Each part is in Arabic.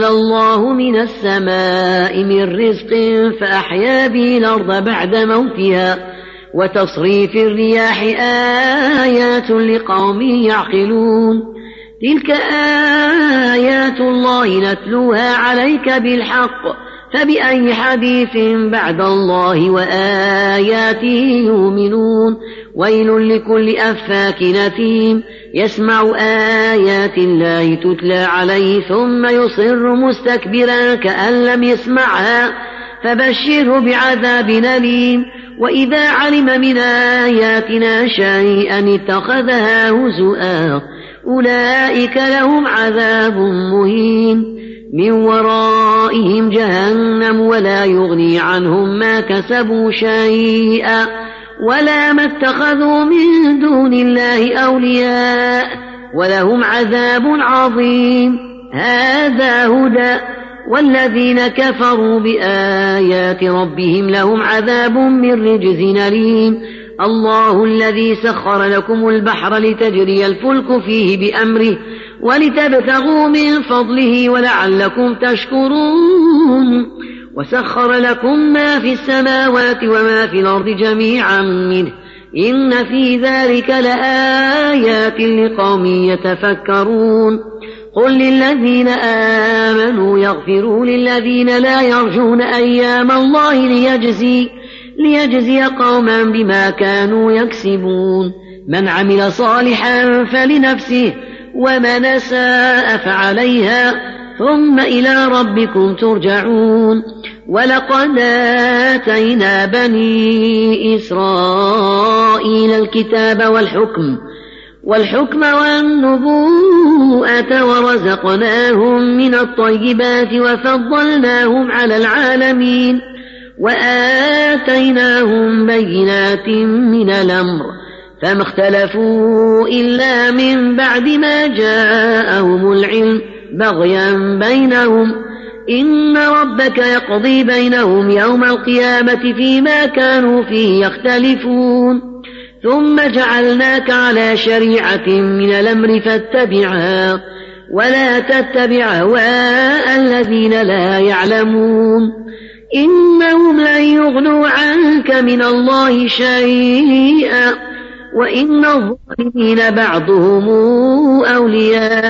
أنزل الله من السماء من رزق فأحيا به الأرض بعد موتها. وتصريف الرياح آيات لقوم يعقلون. تلك آيات الله نتلوها عليك بالحق. فبأي حديث بعد الله وآياته يؤمنون. ويل لكل أفاك نثيم يسمع آيات الله تتلى عليه ثم يصر مستكبرا كأن لم يسمعها فبشره بعذاب أليم. وإذا علم من آياتنا شيئا اتخذها هزؤا أولئك لهم عذاب مهين. من ورائهم جهنم ولا يغني عنهم ما كسبوا شيئا. ولا ما اتخذوا من دون الله أولياء ولهم عذاب عظيم هذا هدى والذين كفروا بآيات ربهم لهم عذاب من رجز أليم الله الذي سخر لكم البحر لتجري الفلك فيه بأمره ولتبتغوا من فضله ولعلكم تشكرون وسخر لكم ما في السماوات وما في الأرض جميعا منه. إن في ذلك لآيات لقوم يتفكرون. قل للذين آمنوا يغفروا للذين لا يرجون أيام الله ليجزي ليجزي قوما بما كانوا يكسبون. من عمل صالحا فلنفسه ومن أساء فعليها ثم إلى ربكم ترجعون. ولقد آتينا بني إسرائيل الكتاب والحكم والحكم والنبوءة ورزقناهم من الطيبات وفضلناهم على العالمين وآتيناهم بينات من الأمر فما اختلفوا إلا من بعد ما جاءهم العلم. بغيا بينهم إن ربك يقضي بينهم يوم القيامة فيما كانوا فيه يختلفون ثم جعلناك على شريعة من الأمر فاتبعها ولا تتبع هواء الذين لا يعلمون إنهم لن يغنوا عنك من الله شيئا وإن الظالمين بعضهم أولياء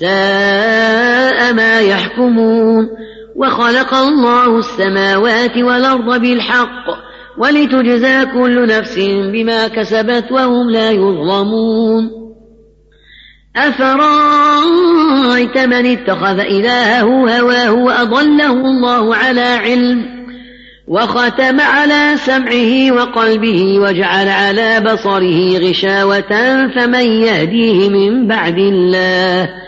ساء ما يحكمون وخلق الله السماوات والأرض بالحق ولتجزى كل نفس بما كسبت وهم لا يظلمون أفرأيت من اتخذ إلهه هواه وأضله الله على علم وختم على سمعه وقلبه وجعل على بصره غشاوة فمن يهديه من بعد الله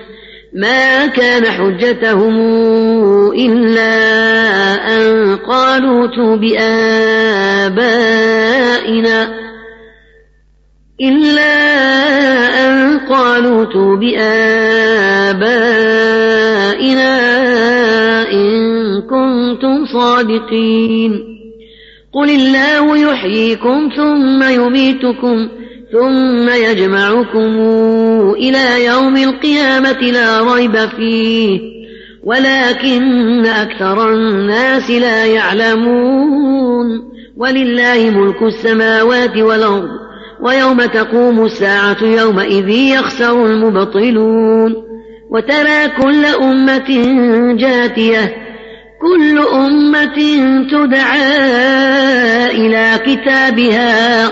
ما كان حجتهم إلا أن قالوا بآبائنا إلا أن قالوا بآبائنا إن كنتم صادقين. قل الله يحييكم ثم يميتكم ثم يجمعكم إلى يوم القيامة لا ريب فيه ولكن أكثر الناس لا يعلمون. ولله ملك السماوات والأرض ويوم تقوم الساعة يومئذ يخسر المبطلون. وترى كل أمة جاتية كل أمة تدعى إلى كتابها.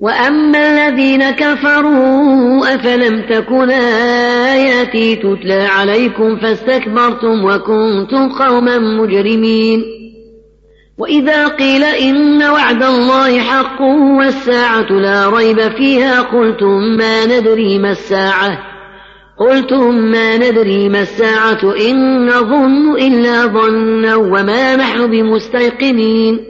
وأما الذين كفروا أفلم تكن آياتي تتلى عليكم فاستكبرتم وكنتم قوما مجرمين وإذا قيل إن وعد الله حق والساعة لا ريب فيها قلتم ما ندري ما الساعة قلتم ما ندري ما الساعة إن نظن إلا ظنا وما نحن بمستيقنين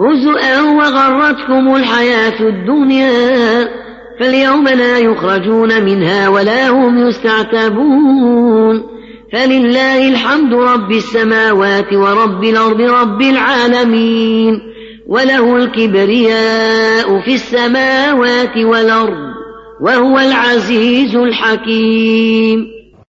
هزؤا وغرتكم الحياة الدنيا فاليوم لا يخرجون منها ولا هم يستعتبون. فلله الحمد رب السماوات ورب الأرض رب العالمين وله الكبرياء في السماوات والأرض وهو العزيز الحكيم.